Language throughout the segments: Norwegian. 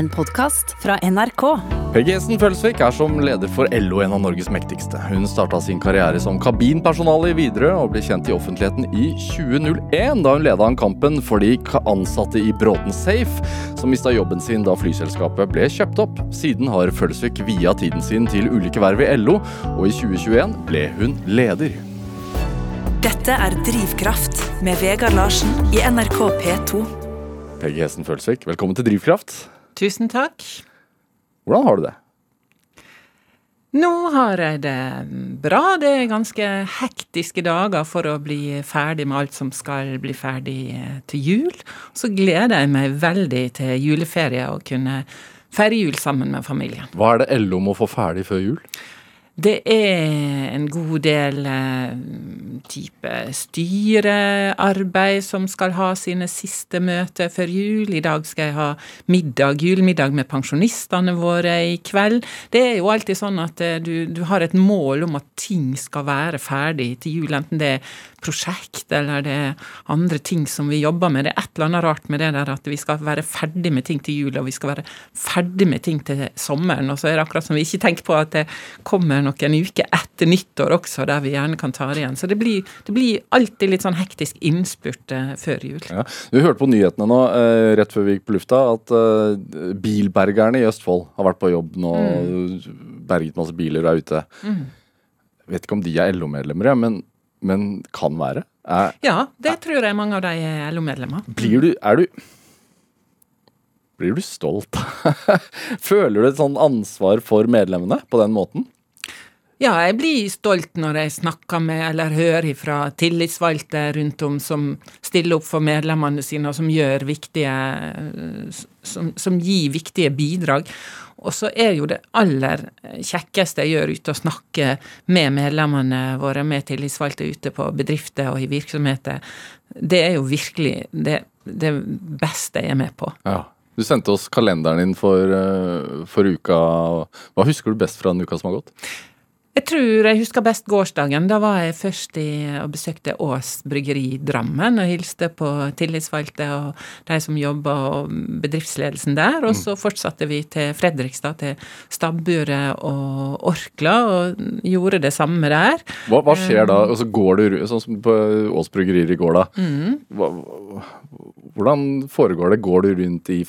En podkast fra NRK. Peggy Hesten Følsvik er som leder for LO en av Norges mektigste. Hun starta sin karriere som kabinpersonale i Widerøe og ble kjent i offentligheten i 2001, da hun leda an kampen for de ansatte i Bråten Safe, som mista jobben sin da flyselskapet ble kjøpt opp. Siden har Følsvik via tiden sin til ulike verv i LO, og i 2021 ble hun leder. Dette er Drivkraft med Vegard Larsen i NRK P2. Peggy Hesten Følsvik, velkommen til Drivkraft. Tusen takk. Hvordan har du det? Nå har jeg det bra. Det er ganske hektiske dager for å bli ferdig med alt som skal bli ferdig eh, til jul. Så gleder jeg meg veldig til juleferie og kunne feire jul sammen med familien. Hva er det LO må få ferdig før jul? Det er en god del eh, type styrearbeid som skal ha sine siste møter før jul. I dag skal jeg ha middag, julemiddag med pensjonistene våre i kveld. Det er jo alltid sånn at eh, du, du har et mål om at ting skal være ferdig til jul, enten det er prosjekt eller det er andre ting som vi jobber med. Det er et eller annet rart med det der at vi skal være ferdig med ting til jul, og vi skal være ferdig med ting til sommeren. Og så er det akkurat som vi ikke tenker på at det kommer noen uker etter nyttår også, der vi gjerne kan ta det igjen. Så det blir, det blir alltid litt sånn hektisk innspurt eh, før jul. Ja. Du hørte på nyhetene nå, eh, rett før vi gikk på lufta, at eh, bilbergerne i Østfold har vært på jobb nå og berget masse biler og er ute. Mm. Vet ikke om de er LO-medlemmer, men, men kan være. Er, Ja, det tror jeg mange av de er LO-medlemmer. blir du Er du Blir du stolt? Føler du et sånt ansvar for medlemmene på den måten? Ja, jeg blir stolt når jeg snakker med eller hører fra tillitsvalgte rundt om som stiller opp for medlemmene sine, og som gjør viktige som, som gir viktige bidrag. Og så er jo det aller kjekkeste jeg gjør ute å snakke med medlemmene våre, med tillitsvalgte ute på bedrifter og i virksomheter, det er jo virkelig det, det beste jeg er med på. Ja. Du sendte oss kalenderen din for, eh, for uka. Hva husker du best fra den uka som har gått? Jeg tror jeg husker best gårsdagen. Da var jeg først i, og besøkte Ås bryggeri i Drammen og hilste på tillitsvalgte og de som jobber og bedriftsledelsen der. Og så fortsatte vi til Fredrikstad, til stabburet og Orkla, og gjorde det samme der. Hva, hva skjer da? Og så går du sånn som på Ås bryggerier i går, da. Hva, hvordan foregår det? Går du rundt i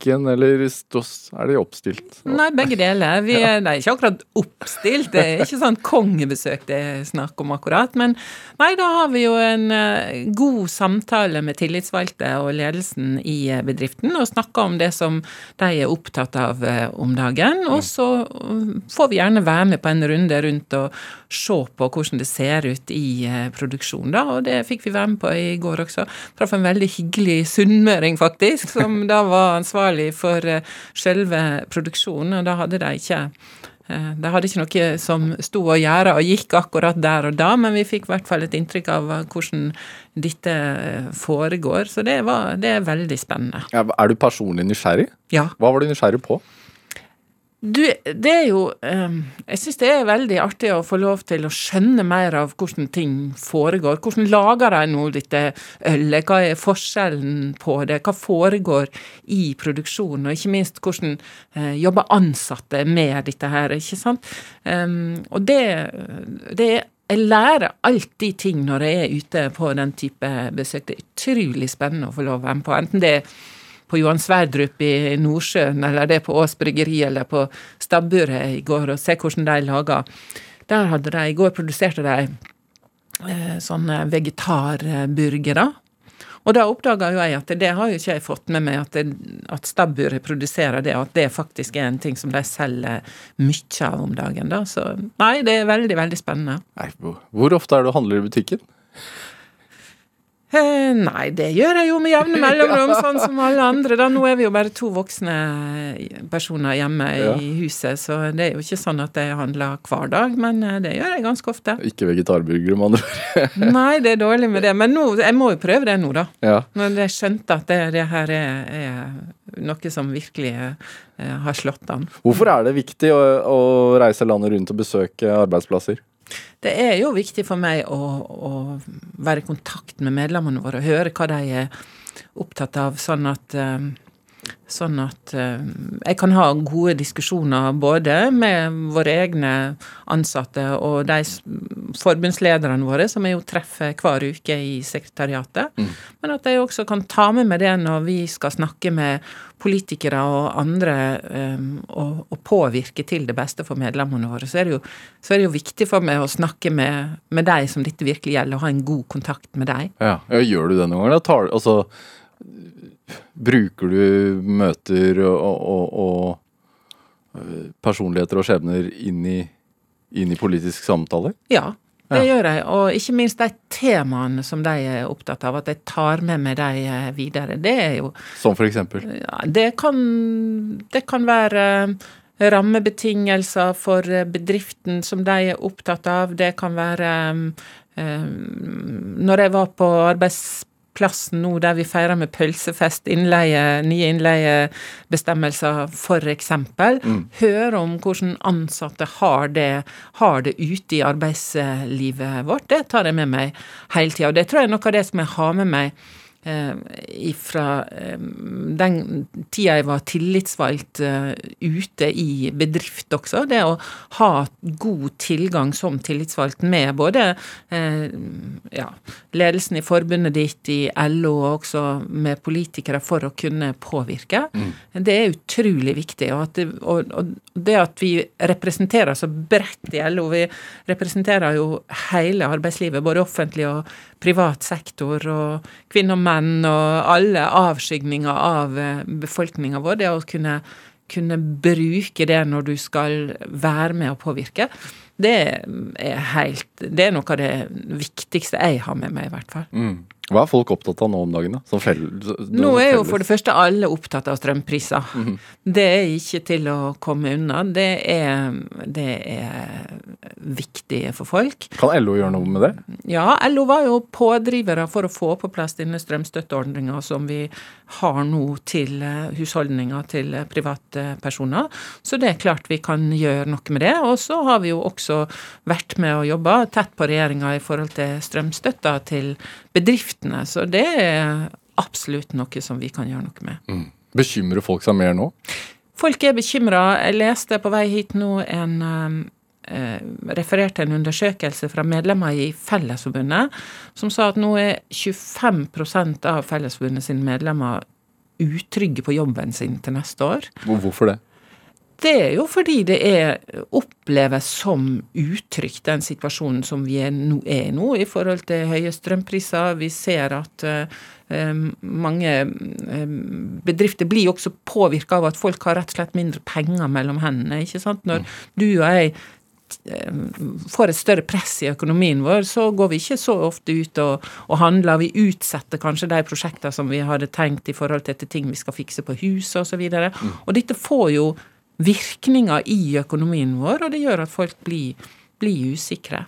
fabrikken, eller stås, er de oppstilt? Nei, begge deler. Vi er, er ikke akkurat oppstilt, det er ikke sånn kongebesøk det er snakk om akkurat. Men nei, da har vi jo en eh, god samtale med tillitsvalgte og ledelsen i eh, bedriften, og snakker om det som de er opptatt av eh, om dagen. Og så eh, får vi gjerne være med på en runde rundt og se på hvordan det ser ut i produksjonen, da. Og det fikk vi være med på i går også. Traff en veldig hyggelig sunnmøring, faktisk, som da var ansvarlig for eh, selve produksjonen, og da hadde de ikke eh, de hadde ikke noe som sto å gjøre og gikk akkurat der og da, men vi fikk i hvert fall et inntrykk av eh, hvordan dette foregår. Så det, var, det er veldig spennende. Ja, er du personlig nysgjerrig? Ja. Hva var du nysgjerrig på? Du, det er jo eh, Jeg syns det er veldig artig å få lov til å skjønne mer av hvordan ting foregår. Hvordan lager de nå dette ølet? Hva er forskjellen på det? Hva foregår i produksjonen? Og ikke minst hvordan eh, jobber ansatte med dette her, ikke sant? Um, og det, det jeg lærer alltid ting når jeg er ute på den type besøk. Det er utrolig spennende å få lov å være med på. Enten det er på Johan Sverdrup i Nordsjøen, eller det på Ås bryggeri, eller på stabburet i går, og se hvordan de lager. Der hadde de, I går produserte de eh, sånne vegetarburgere. Og da oppdaga jo jeg at det har jo ikke jeg fått med meg, at, at stabburet produserer det, og at det faktisk er en ting som de selger mye av om dagen. da. Så nei, det er veldig, veldig spennende. Nei, hvor ofte er det du handler i butikken? Eh, nei, det gjør jeg jo med jevne mellomrom, sånn som alle andre. Da. Nå er vi jo bare to voksne personer hjemme Ja. i huset, så det er jo ikke sånn at jeg handler hver dag, men eh, det gjør jeg ganske ofte. Ikke vegetarburger, med andre ord. Nei, det er dårlig med det, men nå, jeg må jo prøve det nå, da. Ja. Når jeg skjønte at det, det her er, er noe som virkelig eh, har slått an. Hvorfor er det viktig å, å reise landet rundt og besøke arbeidsplasser? Det er jo viktig for meg å, å være i kontakt med medlemmene våre og høre hva de er opptatt av, sånn at, eh, Sånn at eh, jeg kan ha gode diskusjoner både med våre egne ansatte og de forbundslederne våre, som jeg jo treffer hver uke i sekretariatet. Men at jeg også kan ta med meg det når vi skal snakke med politikere og andre eh, og, og påvirke til det beste for medlemmene våre. Så er det jo, så er det jo viktig for meg å snakke med, med de som dette virkelig gjelder, og ha en god kontakt med dem. Ja, ja Gjør du det noen ganger? da? Tar, altså, bruker du møter og, og, og øh, personligheter og skjebner inn i, inn i politisk samtale? Ja, det gjør jeg. Og ikke minst de temaene som de er opptatt av, at jeg tar med meg de eh, videre. Det er jo Som for eksempel? ja, det, kan, det kan være eh, rammebetingelser for eh, bedriften som de er opptatt av. Det kan være eh, Når jeg var på arbeidsplassen nå der vi feirer med pølsefest, innleie, nye innleiebestemmelser f.eks. Mm. Høre om hvordan ansatte har det, har det ute i arbeidslivet vårt. Det tar jeg med meg hele tida. Og det tror jeg er noe av det som jeg har med meg eh, ifra eh, den tida jeg var tillitsvalgt eh, ute i bedrift også. Det å ha god tilgang som tillitsvalgt med både eh, ja, ledelsen i forbundet ditt, i LO og også med politikere for å kunne påvirke. Det er utrolig viktig. Og, det, og, og det at vi representerer så bredt i LO, vi representerer jo hele arbeidslivet, både offentlig og privat sektor, og kvinner og menn, og alle avskygninger av befolkninga vår. Det å kunne, kunne bruke det når du skal være med og påvirke, det er helt Det er noe av det viktigste jeg har med meg, i hvert fall. Mm. Hva er folk opptatt av nå om dagen? da? Nå er jo for det første alle opptatt av strømpriser. Det er ikke til å komme unna. Det er, det er viktig for folk. Kan LO gjøre noe med det? Ja, LO var jo pådrivere for å få på plass denne strømstøtteordninga som vi har nå til eh, husholdninger, til eh, privatpersoner. Så det er klart vi kan gjøre noe med det. Og så har vi jo også vært med og jobba tett på regjeringa i forhold til strømstøtta til bedriftene. Så det er absolutt noe som vi kan gjøre noe med. Bekymrer folk seg mer nå? Folk er bekymra. Jeg leste på vei hit nå en eh, refererte en undersøkelse fra medlemmer i Fellesforbundet som sa at nå er 25% av Fellesforbundet sine medlemmer utrygge på jobben sin til neste år. Hvorfor det? Det er jo fordi det er oppleves som utrygt, den situasjonen som vi er nå, er i nå, i forhold til høye strømpriser. Vi ser at eh, mange eh, bedrifter blir også påvirka av at folk har rett og slett mindre penger mellom hendene. ikke sant? Når du og jeg får et større press i økonomien vår, så går vi ikke så ofte ut og, og handler. Vi utsetter kanskje de prosjektene som vi hadde tenkt i forhold til ting vi skal fikse på huset osv. Og, så og dette får jo virkninger i økonomien vår, og det gjør at folk blir, blir usikre.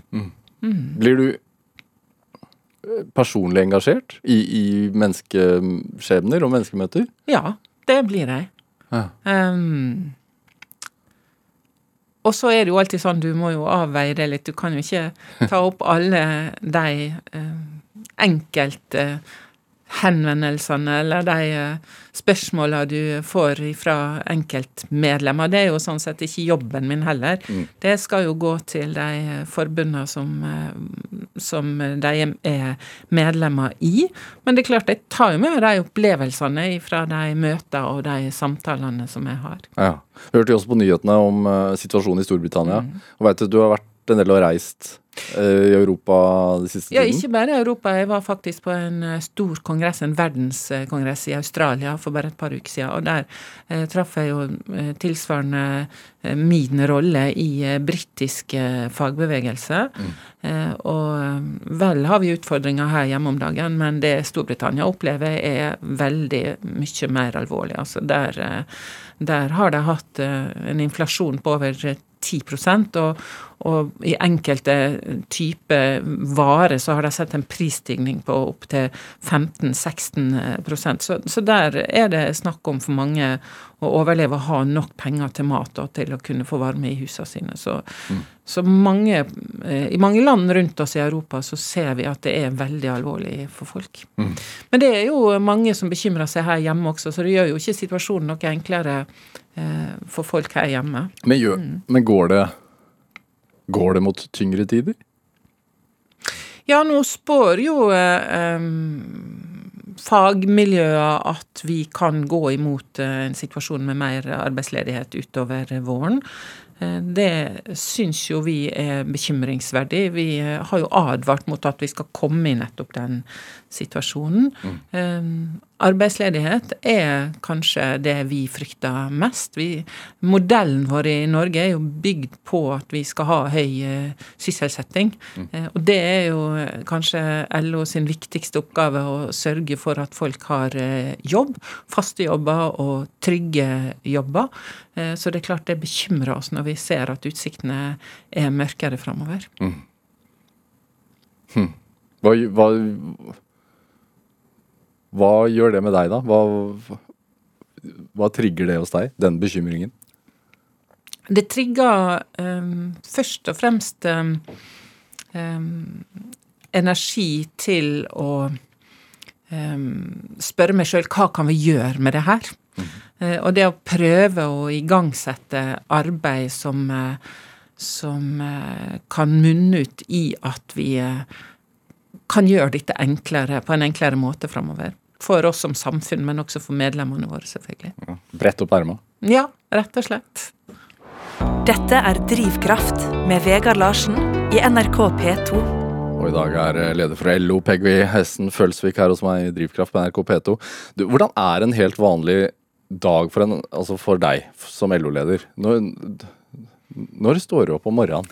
Blir du eh, personlig engasjert i, i menneskeskjebner og menneskemøter? Ja, det blir jeg. Ja. Um, og så er det jo alltid sånn, du må jo avveie det litt. Du kan jo ikke ta opp alle de eh, enkelte henvendelsene eller de eh, spørsmåla du får fra enkeltmedlemmer. Det er jo sånn sett ikke jobben min heller. Det skal jo gå til de uh, forbundene som, uh, som de er medlemmer i. Men det er klart, jeg tar jo med de opplevelsene fra de møtene og de samtalene som jeg har. Ja. Hørte jo også på nyhetene om eh, situasjonen i Storbritannia. Og vet du, du har vært en del og reist eh, i Europa de siste Ja, tiden. ikke bare i Europa. Jeg var faktisk på en eh, stor kongress, en verdenskongress i Australia for bare et par uker siden. Og der eh, traff jeg jo eh, tilsvarende min rolle i eh, britisk fagbevegelse. Eh, og vel har vi utfordringer her hjemme om dagen, men det Storbritannia opplever er veldig mye mer alvorlig. Altså der, der har de hatt en inflasjon på over 10% og, og i enkelte typer varer så har de sett en prisstigning på opptil 15-16 så, så der er det snakk om for mange å overleve og ha nok penger til mat og til å kunne få varme i husene sine. Så, så mange, eh, i mange land rundt oss i Europa så ser vi at det er veldig alvorlig for folk. Mm. Men det er jo mange som bekymrer seg her hjemme også, så det gjør jo ikke situasjonen noe enklere eh, for folk her hjemme. Men, gjør, men går, det, går det mot tyngre tider? Ja, nå spår jo eh, fagmiljøer at vi kan gå imot eh, en situasjon med mer arbeidsledighet utover våren. Eh, Det syns jo vi er bekymringsverdig. Vi eh, har jo advart mot at vi skal komme i nettopp den situasjonen. Eh, Arbeidsledighet er kanskje det vi frykter mest. Vi, modellen vår i Norge er jo bygd på at vi skal ha høy eh, sysselsetting. Mm. og det er jo eh, kanskje LO sin viktigste oppgave å sørge for at folk har eh, jobb, faste jobber og trygge jobber. Eh, så det er klart det bekymrer oss når vi ser at utsiktene er mørkere framover. Hva, hva, hva gjør det med deg, da? Hva, hva trigger det hos deg, den bekymringen? Det trigger um, først og fremst um, energi til å spørre meg sjøl hva kan vi gjøre med det her? Eh, og det å prøve å igangsette arbeid som, eh, som eh, kan munne ut i at vi kan gjøre dette enklere, på en enklere måte framover. For oss som samfunn, men også for medlemmene våre, selvfølgelig. Ja. Brett opp erma. Ja, rett og slett. Dette er Drivkraft med Vegard Larsen i NRK P2. Og i dag er eh, leder for LO, Peggy Hessen Følsvik, her hos meg i Drivkraft på NRK P2. Du, hvordan er en helt vanlig dag for, en, altså for deg som LO-leder? Når, når står du opp om morgenen?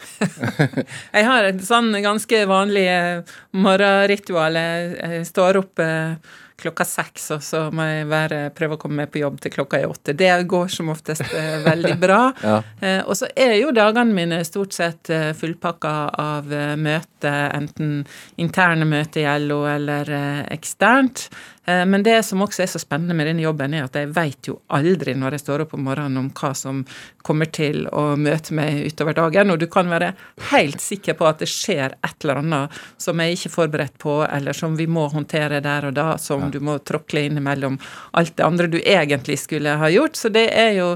Jeg har et sånn ganske vanlig eh, morgenritual. Jeg jeg står opp eh, klokka seks, og så må jeg være, prøve å komme meg på jobb til klokka er åtte. Det går som oftest eh, veldig bra. Ja. Eh, og så er jo dagene mine stort sett eh, fullpakka av møter, enten interne møter i LO eller eksternt. Eh, Men det som også er så spennende med denne jobben, er at jeg veit jo aldri når jeg står opp om morgenen om hva som kommer til å møte meg utover dagen, og du kan være helt sikker på at det skjer et eller annet som jeg ikke er forberedt på, eller som vi må håndtere der og da, som du må tråkle innimellom alt det andre du egentlig skulle ha gjort. Så det er jo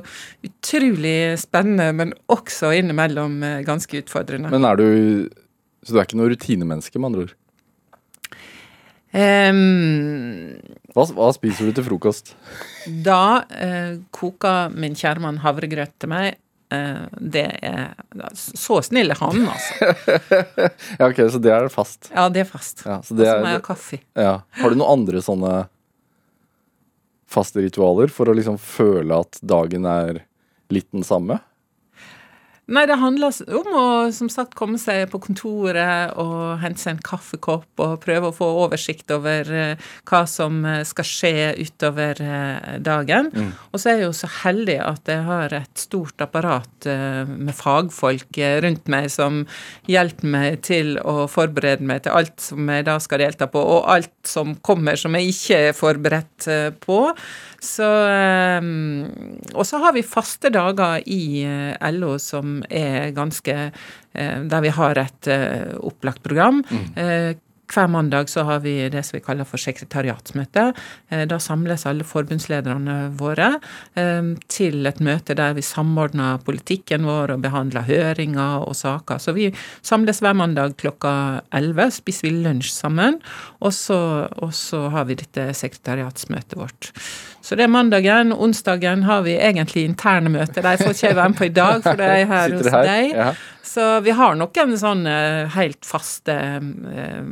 utrolig spennende, men også innimellom eh, ganske utfordrende. Men er du Så du er ikke noe rutinemenneske, med andre ord? Em, Hva, hva spiser du til frokost? Da eh, koker min kjære mann havregrøt til meg. Eh, det er Så snill er han, altså. Ja, ok, Så det er fast. Ja, det er fast. Ja, så det så må jeg ha kaffe. ja. Har du noen andre sånne faste ritualer for å liksom føle at dagen er litt den samme? Nei, det handler om å som sagt komme seg på kontoret og hente seg en kaffekopp og prøve å få oversikt over eh, hva som eh, skal skje utover dagen. dagen. Og så er jeg jo så heldig at jeg har et stort apparat eh, med fagfolk eh, rundt meg som hjelper meg til å forberede meg til alt som jeg da skal delta på, og alt som kommer som jeg ikke er forberedt eh, på. Så eh, Og så har vi faste dager i eh, LO som er ganske eh, Der vi har et eh, opplagt program. Mm. hver mandag så har vi det som vi kaller for sekretariatsmøte. Da samles alle forbundslederne våre eh, til et møte der vi samordner politikken vår og behandler høringer og saker. Så vi samles hver mandag klokka 11, spiser vi lunsj sammen, og så, og så har vi dette sekretariatsmøtet vårt. Så det er mandagen. Onsdagen har vi egentlig interne møter. De får ikke jeg være med på i dag, for de er her hos her, deg. ja. Så vi har noen sånne helt faste eh,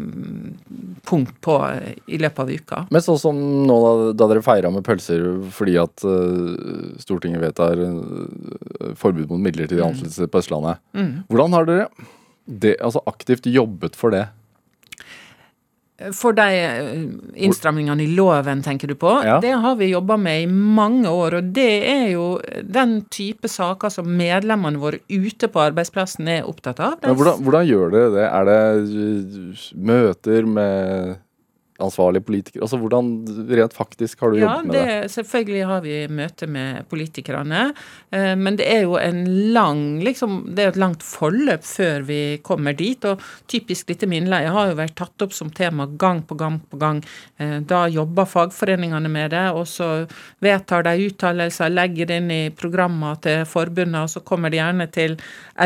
punkt på eh, i løpet av uka. Men sånn som nå da, dere feira med pølser fordi at eh, Stortinget vedtar uh, forbud mot midlertidig ansettelse på Østlandet. Hvordan har dere det, altså aktivt jobbet for det? For de eh, innstrammingene i loven, tenker du på, Ja. det har vi jobba med i mange år. Og det er jo den type saker som medlemmene våre ute på arbeidsplassen er opptatt av. Men hvordan, hvordan gjør dere det? Er det uh, møter med ansvarlig politiker? Altså Hvordan rent faktisk har du ja, jobbet med det? det? Selvfølgelig har vi møte med politikerne, eh, men det er jo en lang liksom, det er et langt forløp før vi kommer dit. Og typisk dette med innleie har jo vært tatt opp som tema gang på gang på gang. Eh, da jobber fagforeningene med det, og så vedtar de uttalelser, legger det inn i programmer til forbundet, og så kommer de gjerne til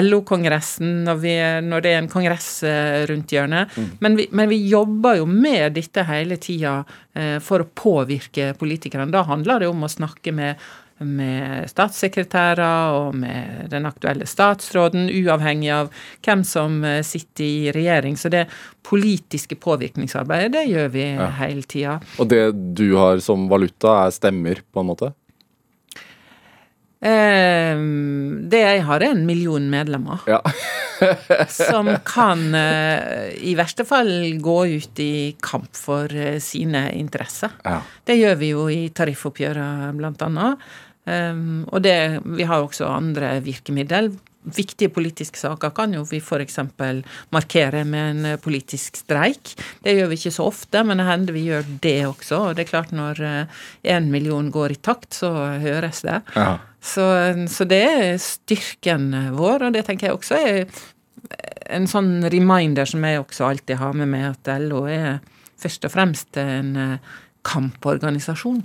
LO-kongressen når, når, det er en kongress eh, rundt hjørnet. Mm. Men, vi, men, vi, jobber jo med dette hele tida eh, for å påvirke politikerne. Da handler det om å snakke med, med statssekretærer og med den aktuelle statsråden, uavhengig av hvem som eh, sitter i regjering. Så det politiske påvirkningsarbeidet, det gjør vi ja. hele tida. Og det du har som valuta, er stemmer, på en måte? Eh, det jeg har, er en million medlemmer. Ja. som kan eh, i verste fall gå ut i kamp for eh, sine interesser. Ja. Det gjør vi jo i tariffoppgjøret, blant annet. Eh, og det, vi har også andre virkemiddel viktige politiske saker kan jo vi f.eks. markere med en eh, politisk streik. Det gjør vi ikke så ofte, men det hender vi gjør det også. Og det er klart når én million går i takt, så høres det. Ja. Så, så, det er styrken vår, og det tenker jeg også er en sånn reminder som jeg også alltid har med meg, at LO er først og fremst en eh, kamporganisasjon.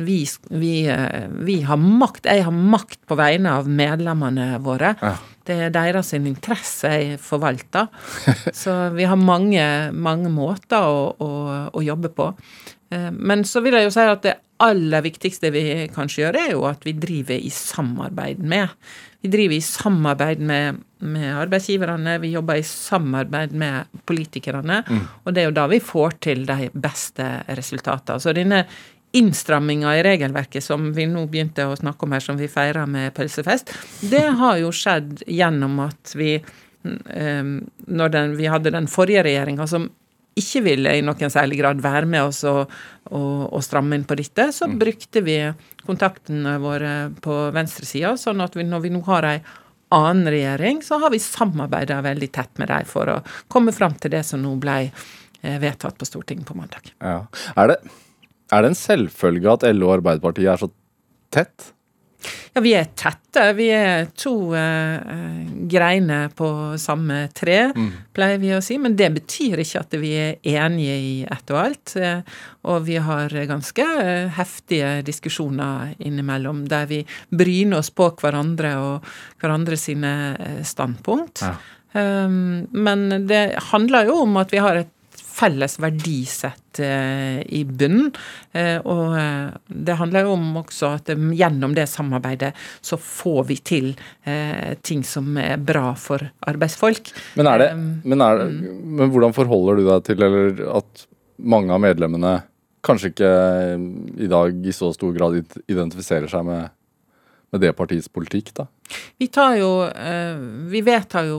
Vi, vi, eh, vi, har makt. Jeg har makt på vegne av medlemmene våre. Ja. Det er deres interesse jeg forvalter. Så vi har mange, mange måter å, å, å, jobbe på. Eh, men så vil jeg jo si at det aller viktigste vi kanskje gjør, er jo at vi driver i samarbeid med. Vi driver i samarbeid med, med arbeidsgiverne, vi jobber i samarbeid med politikerne. Mm. Og det er jo da vi får til de beste resultatene. Så denne innstramminga i regelverket som vi nå begynte å snakke om her, som vi feira med pølsefest, det har jo skjedd gjennom at vi um, Når den, vi hadde den forrige regjeringa som ikke ville i noen særlig grad være med oss og, og, og stramme inn på dette, så mm. brukte vi kontaktene våre på venstresida, sånn at vi, når vi nå har ei annen regjering, så har vi samarbeida veldig tett med dem for å komme fram til det som nå ble eh, vedtatt på Stortinget på mandag. Ja. Er det er det en selvfølge at LO og Arbeiderpartiet er så tett? Ja, vi er tette. Vi er to uh, greiner på samme tre, mm. pleier vi å si. Men det betyr ikke at vi er enige i ett og alt. Uh, og vi har ganske heftige diskusjoner innimellom der vi bryner oss på hverandre og hverandre sine standpunkt. Ja. Um, men det handler jo om at vi har et felles verdisett eh, i bunnen. Eh, og eh, det handler jo om også at gjennom det samarbeidet så får vi til ting som er bra for arbeidsfolk. Men, er det, men, er det, mm. men hvordan forholder du deg til eller at mange av medlemmene kanskje ikke i dag i så stor grad identifiserer seg med med det partiets politikk, da? Vi tar jo eh, Vi vedtar jo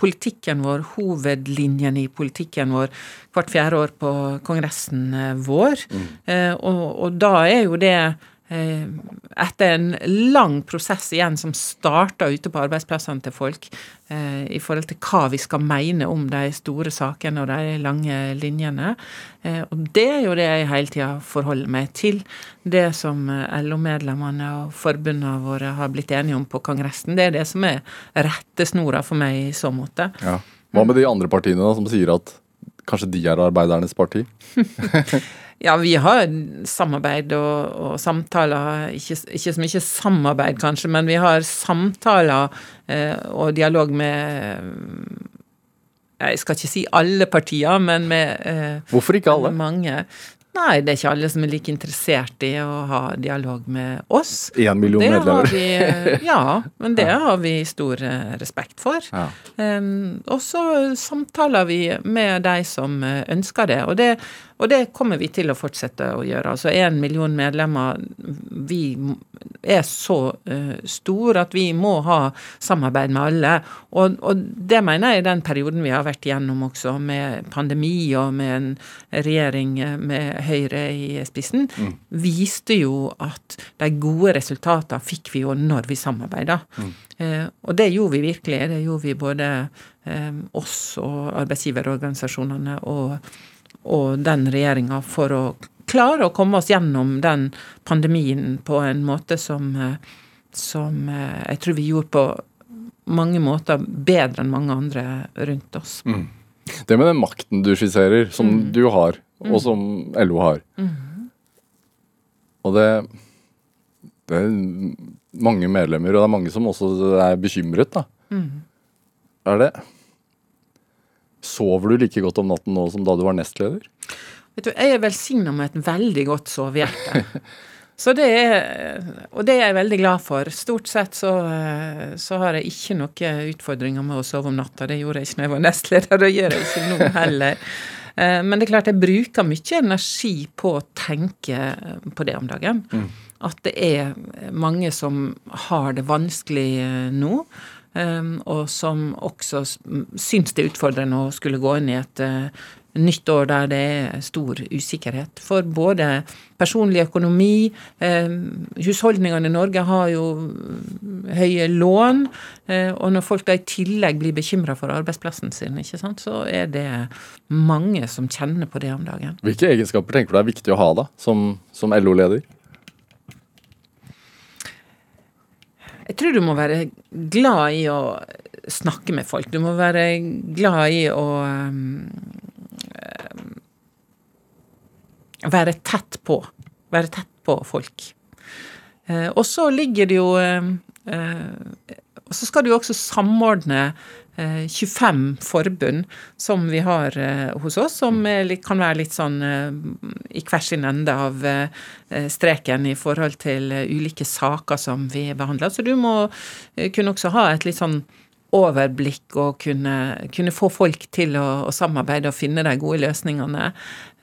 politikken vår, hovedlinjene i politikken vår, hvert fjerde år på kongressen eh, vår. Mm. Eh, og, og da er jo det etter en lang prosess igjen som starta ute på arbeidsplassene til folk, eh, i forhold til hva vi skal mene om de store sakene og de lange linjene. Eh, og det er jo det jeg hele tida forholder meg til. Det som LO-medlemmene og forbundene våre har blitt enige om på kongressen, det er det som er rettesnora for meg i så måte. Ja. Hva med de andre partiene da, som sier at kanskje de er arbeidernes parti? Ja, vi har samarbeid og, og samtaler. Ikke, ikke, så mye samarbeid, kanskje, men vi har samtaler eh, og dialog med Jeg skal ikke si alle partier, men med eh, Hvorfor ikke alle? Mange. Nei, det er ikke alle som er like interessert i å ha dialog med oss. Én million det medlemmer. Vi, eh, ja, men det ja. har vi stor eh, respekt for. Ja. Um, og så samtaler vi med de som ønsker det. Og det og det kommer vi til å fortsette å gjøre. Altså én million medlemmer, vi er så uh, stor at vi må ha samarbeid med alle. Og, og, det mener jeg i den perioden vi har vært igjennom også, med pandemi og med en regjering med Høyre i spissen, mm. viste jo at de gode resultatene fikk vi jo når vi samarbeida. Mm. Uh, og det gjorde vi virkelig. Det gjorde vi både um, oss og arbeidsgiverorganisasjonene og og den regjeringa for å klare å komme oss gjennom den pandemien på en måte som, som jeg tror vi gjorde på mange måter bedre enn mange andre rundt oss. Mm. Det med den makten du skisserer, som mm. du har, og mm. som LO har mm. Og det, det er mange medlemmer, og det er mange som også er bekymret, da. Mm. Er det Sover du like godt om natten nå som da du var nestleder? Vet du, Jeg er velsigna med et veldig godt sovehjerte. Så det er, og det er jeg veldig glad for. Stort sett så, så har jeg ikke noen utfordringer med å sove om natta. Det gjorde jeg ikke når jeg var nestleder, det gjør jeg ikke nå heller. Eh, men det er klart jeg bruker mye energi på å tenke på det om dagen. Mm. At det er mange som har det vanskelig eh, nå. Eh, og som også syns det er utfordrende å skulle gå inn i et nytt år der det er stor usikkerhet. For både personlig økonomi eh, Husholdningene i Norge har jo høye lån. Eh, og når folk da i tillegg blir bekymra for arbeidsplassen sin, ikke sant, så er det mange som kjenner på det om dagen. Hvilke egenskaper tenker du er viktig å ha da, som, som LO-leder? Jeg tror du må være glad i å snakke med folk. Du må være glad i å um, være tett på. Være tett på folk. Uh, og så ligger det jo uh, eh, Og så skal du også samordne 25 forbund som vi har hos oss, som kan være litt sånn i hver sin ende av streken i forhold til ulike saker som vi behandler. Så du må kunne også ha et litt sånn overblikk og kunne, kunne få folk til å, å, samarbeide og finne de gode løsningene.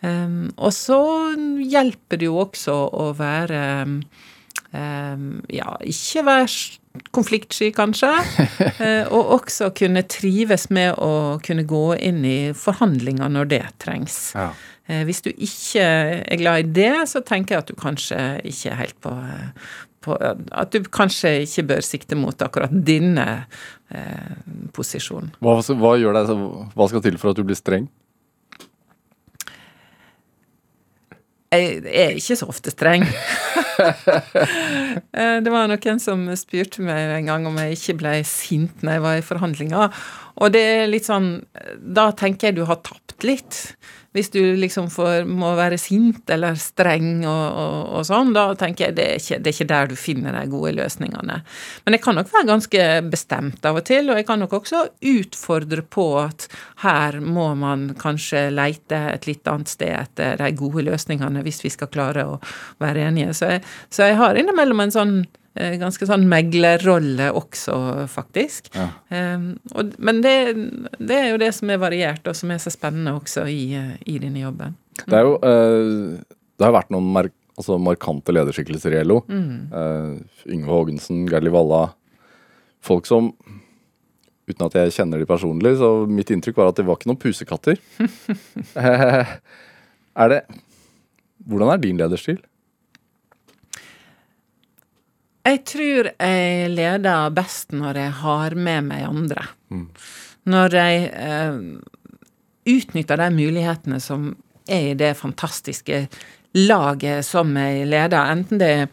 Um, og så hjelper det jo også å være Ja, ikke være konfliktsky, kanskje. uh, og også kunne trives med å kunne gå inn i forhandlinger når det trengs. Ja. Uh, hvis du ikke er glad i det, så tenker jeg at du kanskje ikke er helt på, på At du kanskje ikke bør sikte mot akkurat din eh, posisjon. Hva, hva, gjør deg, hva skal til for at du blir streng? Jeg er ikke så ofte streng. Eh, det var noen som spurte meg en gang om jeg ikke ble sint når jeg var i forhandlinger. Og det er litt sånn Da tenker jeg du har tapt litt. Hvis du liksom får, må være sint eller streng og, og, og sånn, da tenker jeg det er, ikke, det er ikke der du finner de gode løsningene. Men jeg kan nok være ganske bestemt av og til, og jeg kan nok også utfordre på at her må man kanskje leite et litt annet sted etter de gode løsningene hvis vi skal klare å være enige. Så jeg, så jeg har innimellom en sånn ganske sånn meglerrolle også, faktisk. Ja. Um, og, men det, det, er jo det som er variert, og som er så spennende også i, i denne jobben. Mm. Det er jo uh, Det har vært noen mark altså markante lederskikkelser i LO. Mm. Uh, Yngve Haagensen, Gerli Valla. Folk som Uten at jeg kjenner de personlig, så mitt inntrykk var at det var ikke noen pusekatter. er det Hvordan er din lederstil? Jeg tror jeg leder best når jeg har med meg andre. Mm. Når jeg eh, utnytter de mulighetene som er i det fantastiske laget som jeg leder. Enten det er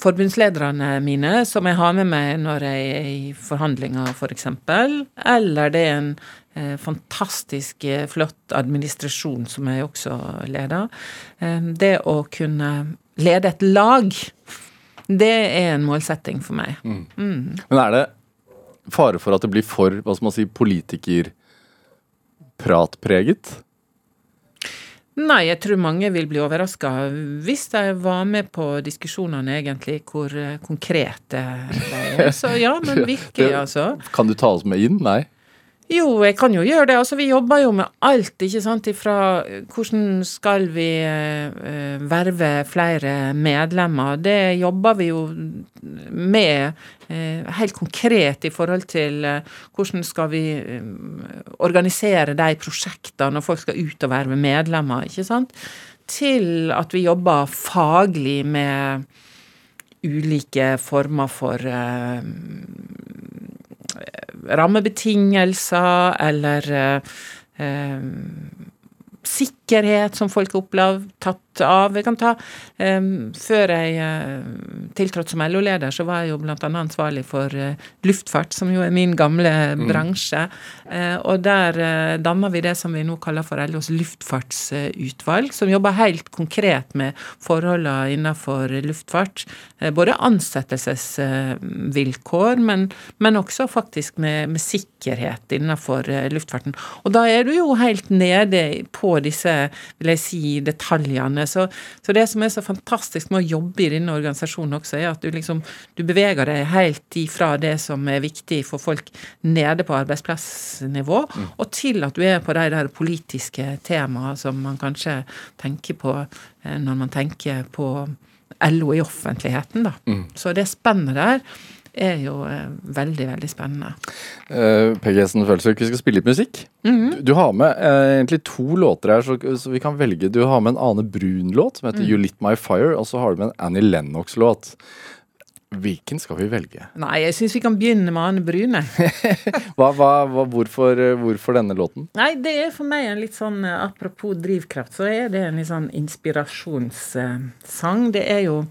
forbundslederne mine, som jeg har med meg når jeg er i forhandlinger, f.eks., for eksempel, eller det er en eh, fantastisk eh, flott administrasjon som jeg også leder. Eh, det å kunne lede et lag det er en målsetting for meg. Mm. Mm. Men er det fare for at det blir for hva skal man si, politikerpratpreget? Nei, jeg tror mange vil bli overraska hvis de var med på diskusjonene, egentlig, hvor eh, konkrete de er. Så ja, men virkelig, altså. Kan du ta oss med inn? Nei? Jo, jeg kan jo gjøre det. Altså, vi jobber jo med alt, ikke sant. Ifra eh, hvordan skal vi uh, verve flere medlemmer. Det jobber vi jo med uh, helt konkret i forhold til uh, hvordan skal vi organisere de prosjektene når folk skal ut og verve medlemmer, ikke sant. Til at vi jobber faglig med ulike former for rammebetingelser eller eh, sikkerhet som folk opplevd, tatt av. Jeg kan ta um, Før jeg uh, tiltrådte som LO-leder, så var jeg jo annet ansvarlig for uh, luftfart, som jo er min gamle mm. bransje. Uh, og der uh, danna vi det som vi nå kaller for LOs luftfartsutvalg, som jobber helt konkret med forholdene innenfor luftfart. både ansettelsesvilkår, men, men, også faktisk med, med sikkerhet innenfor luftfarten. Og da er du jo helt nede på disse, vil jeg si, detaljene så, så, det som er så fantastisk med å jobbe i denne organisasjonen også, er at du liksom du beveger deg helt ifra det som er viktig for folk nede på arbeidsplassnivå, mm. og til at du er på de der politiske temaene som man kanskje tenker på eh, når man tenker på LO i offentligheten, da. Mm. Så det spennet der er jo eh, veldig, veldig spennende. Uh, Peggy Hessen Følsvik, vi skal spille litt musikk. Mm -hmm. du, har med uh, egentlig to låter her, så, så, vi kan velge. Du har med en Ane Brun-låt som heter mm. You Lit My Fire, og så har du med en Annie Lennox-låt. Hvilken skal vi velge? Nei, jeg syns vi kan begynne med Ane Brune. hva, hva, hva, hvorfor, hvorfor, denne låten? Nei, det er for meg en litt sånn Apropos drivkraft, så er det en litt sånn inspirasjonssang. Det er jo Eh,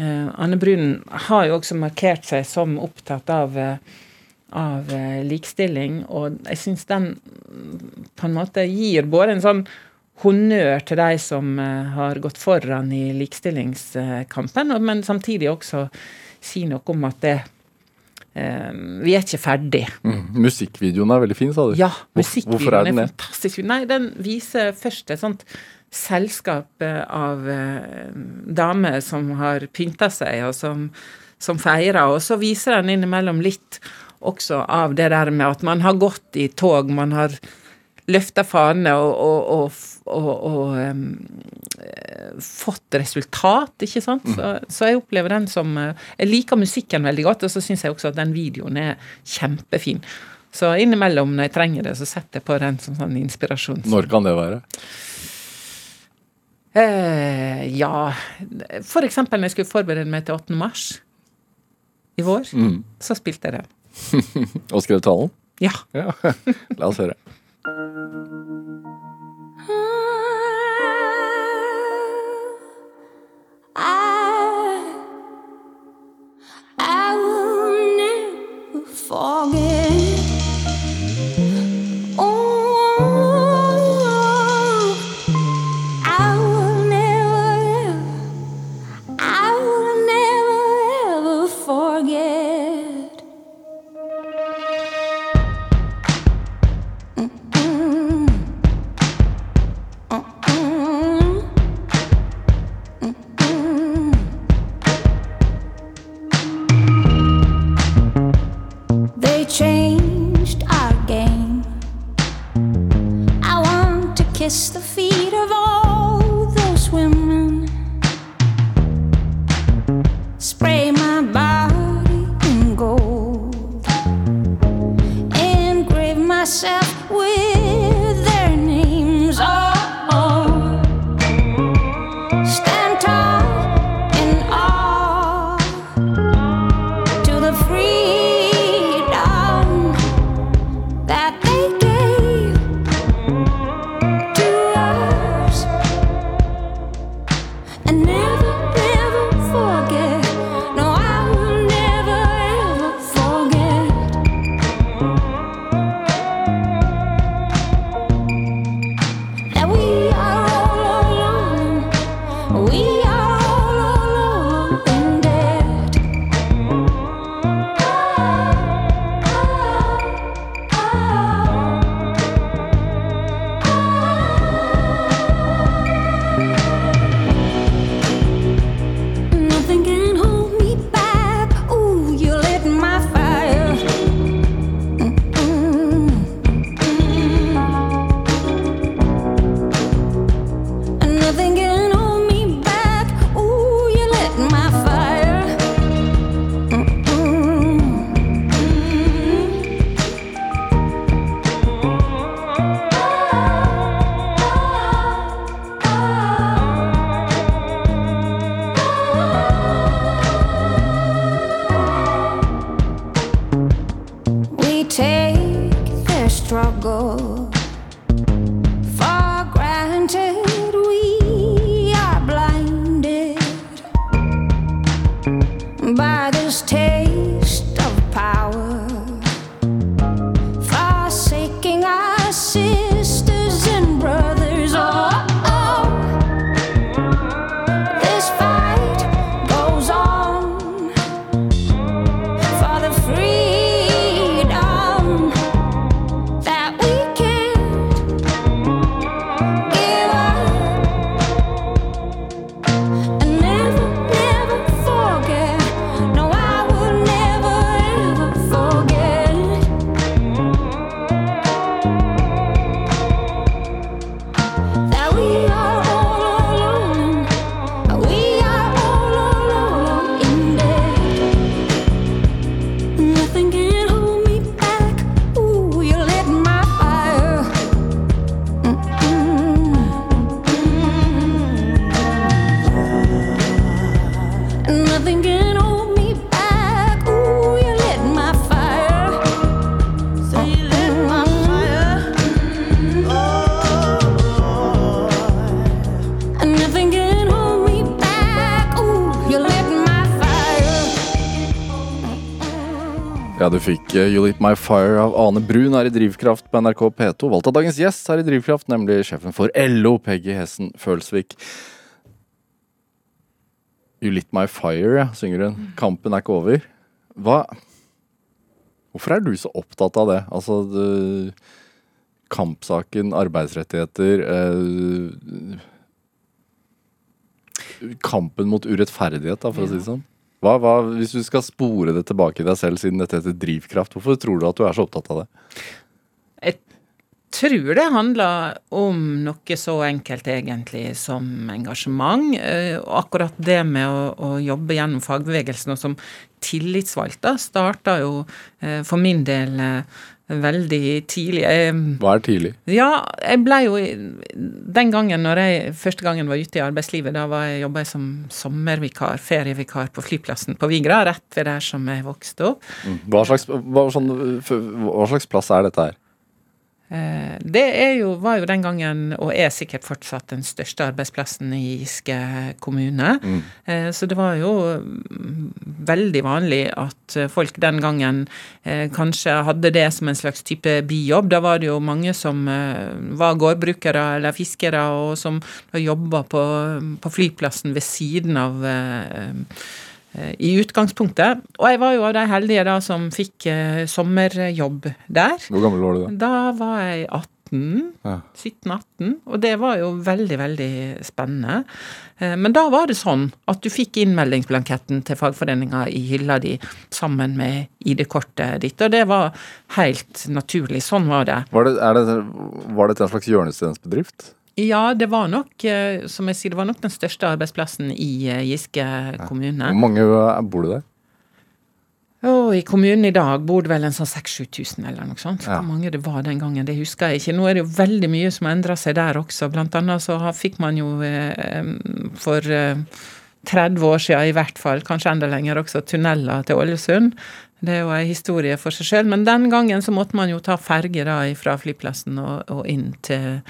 Anne Brun har jo også markert seg som opptatt av, eh, av eh, likestilling, og jeg syns den på en måte gir både en sånn honnør til de som har gått foran i likestillingskampen, men samtidig også si noe om at det, vi er ikke ferdig. Mm. Musikkvideoen er veldig fin, sa du. Ja, musikkvideoen er, er, fantastisk. Nei, den viser først et sånt selskap av eh, damer som har pynta seg, og som, som feirer. Og så viser den innimellom litt også av det der med at man har gått i tog, man har løfta fanene og, og, og, og um, fått resultat, ikke sant. Så, mm. så, jeg opplever den som eh, Jeg liker musikken veldig godt, og så syns jeg også at den videoen er kjempefin. Så innimellom når jeg trenger det, så setter jeg på den som sånn inspirasjon. Når kan det være? Eh, ja For eksempel når jeg skulle forberede meg til 8. mars i vår, mm. så spilte jeg den. Og skrev talen? Ja. ja. La oss høre. I, I will never forget guess the My Fire av Ane Brun er i Drivkraft på NRK P2. Valgt av dagens gjest her i Drivkraft, nemlig sjefen for LO, Peggy Hessen Følsvik. You Lit My Fire, ja, synger hun. Kampen er ikke over. Hva Hvorfor er du så opptatt av det? Altså du, Kampsaken, arbeidsrettigheter eh, Kampen mot urettferdighet, da, for å si det sånn. Hva, hva, hvis du skal spore det tilbake i deg selv, siden dette heter drivkraft, hvorfor tror du at du er så opptatt av det? Jeg tror det handler om noe så enkelt egentlig som engasjement. Eh, og akkurat det med å, å jobbe gjennom fagbevegelsen og som tillitsvalgt starta jo eh, for min del eh, veldig tidlig. Jeg, Hva er tidlig? Ja, jeg ble jo Den gangen når jeg første gangen var ute i arbeidslivet, da var jeg jobba som sommervikar, ferievikar på flyplassen på Vigra, rett ved der som jeg vokste opp. Hva slags, hva, sånn, hva slags plass er dette her? Eh, det jo, var jo den gangen, og er sikkert fortsatt, den største arbeidsplassen i Giske kommune. Mm. Eh, så det var jo mm, veldig vanlig at folk den gangen eh, kanskje hadde det som en slags type bijobb. Da var det jo mange som var gårdbrukere eller fiskere, og som jobba på, på flyplassen ved siden av i utgangspunktet. Og jeg var jo av de heldige da som fikk eh, sommerjobb der. Hvor gammel var du da? Da var jeg 18. Ja. 17-18. Og det var jo veldig, veldig spennende. Eh, men da var det sånn at du fikk innmeldingsblanketten til fagforeninga i hylla di sammen med ID-kortet ditt, og det var helt naturlig. Sånn var det. Var, det, det, var det en slags hjørnestensbedrift? Ja, det var nok, eh, som jeg sier, det var nok den største arbeidsplassen i eh, Giske kommune. Hvor mange eh, bor du der? Oh, I kommunen i dag bor det vel en sånn 6000-7000 eller noe sånt. Ja. Hvor mange det var den gangen, det husker jeg ikke. Nå er det jo veldig mye som har endra seg der også. Blant annet så fikk man jo for eh, 30 år siden i hvert fall, kanskje enda lenger også, tunneler til Ålesund. Det er jo ei historie for seg sjøl, men den gangen så måtte man jo ta ferge da fra flyplassen og, og inn til,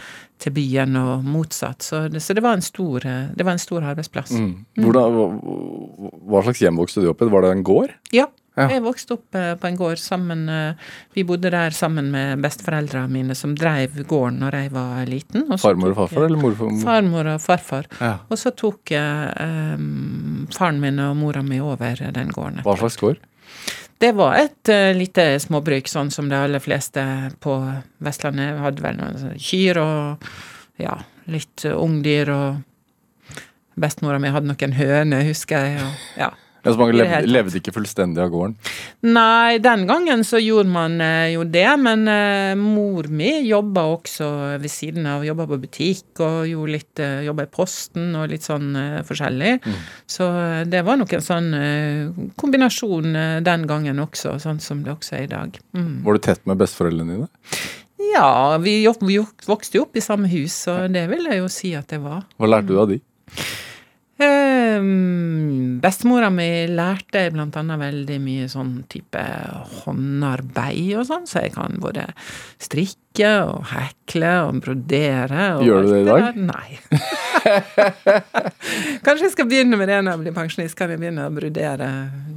til, byen og motsatt. Så det, så det, var, en stor, det var en stor arbeidsplass. Mm. Hvordan, hva, hva slags hjem vokste du opp i? Var det en gård? Ja. Ja. Jeg vokste opp eh, på en gård sammen eh, Vi bodde der sammen med besteforeldrene mine, som drev gården når jeg var liten. og så Farmor og farfar, eller morfar? Farmor og farfar. Ja. Og så tok eh, um, faren min og mora mi over den gården. Hva slags gård? Det var et uh, lite småbruk, sånn som de aller fleste på Vestlandet hadde vel noen kyr og ja, litt ungdyr og Bestemora mi hadde noen høner, husker jeg. Og, ja. Ja, så mange levde, levde ikke fullstendig av gården? Nei, den gangen så gjorde man eh, jo det, men eh, mor mi jobba også ved siden av. Jobba på butikk og gjorde litt eh, Jobba i Posten og litt sånn forskjellig. forskjellig. Så det var nok en sånn kombinasjon den gangen også, sånn som det også er i dag. Mm. Var du tett med besteforeldrene dine? Ja, vi vokste jo opp i samme hus, så det vil jeg jo si at det var. Hva lærte du av de? Um, Bestemora mi lærte blant annet veldig mye sånn type håndarbeid og sånn, så jeg kan både strikke og hekle og brodere. Og Gjør du det i dag? Nei. Kanskje jeg skal begynne med det når jeg blir pensjonist, kan jeg begynne å brodere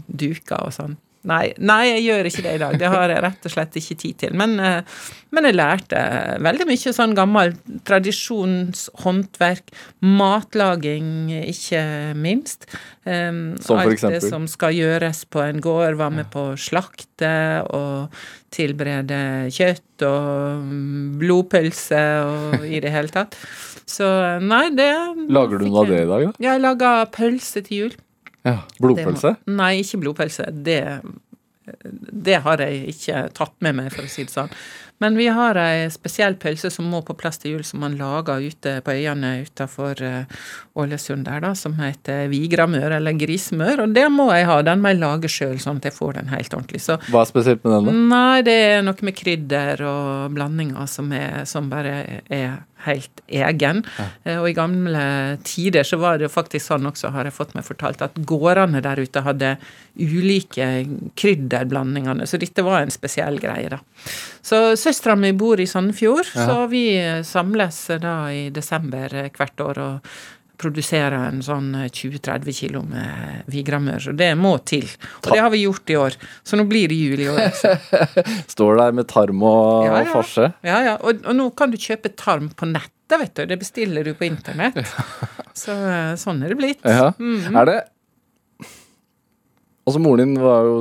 duker og sånn. Nei, nei, jeg gjør ikke det i dag. Det har jeg rett og slett ikke tid til. Men, eh, men jeg lærte veldig mye sånn gammel tradisjonshåndverk. Matlaging, ikke minst. Um, Som for alt det som skal gjøres på en gård. Var med på å slakte og tilberede kjøtt og mm, blodpølse og i det hele tatt. Så nei, det Lager du noe av det i dag, da? Jeg lager pølse til jul. Ja. Blodpølse? Må- Nei, ikke blodpølse. Det, det har jeg ikke tatt med meg, for å si det sånn. Men vi har ei spesiell pølse som må på plass til jul, som man lager ute på øyene utafor Ålesund der, da, som heter vigramør, eller grismør. Og det må jeg ha. Den må jeg lage sjøl, sånn at jeg får den helt ordentlig. Så Hva er spesielt med den, da? Nei, det er noe med krydder og blandinger som, er, som bare er helt egen. Ja. Og i gamle tider så var det jo faktisk sånn også, har jeg fått meg fortalt, at gårdene der ute hadde ulike krydderblandingene, Så dette var en spesiell greie, da. Så søstera mi bor i Sandefjord, så vi samles da i desember hvert år og produsere en sånn 20-30 kilo med vigramør. Så det må til. Og det har vi gjort i år. Så nå blir det jul i år. også. Står der med tarm og Ja, ja. farse. Ja, ja. Og, og nå kan du kjøpe tarm på nettet, vet du. Det bestiller du på internett. Så eh, sånn er det blitt. Ja. Mm. Er det Altså, moren din var jo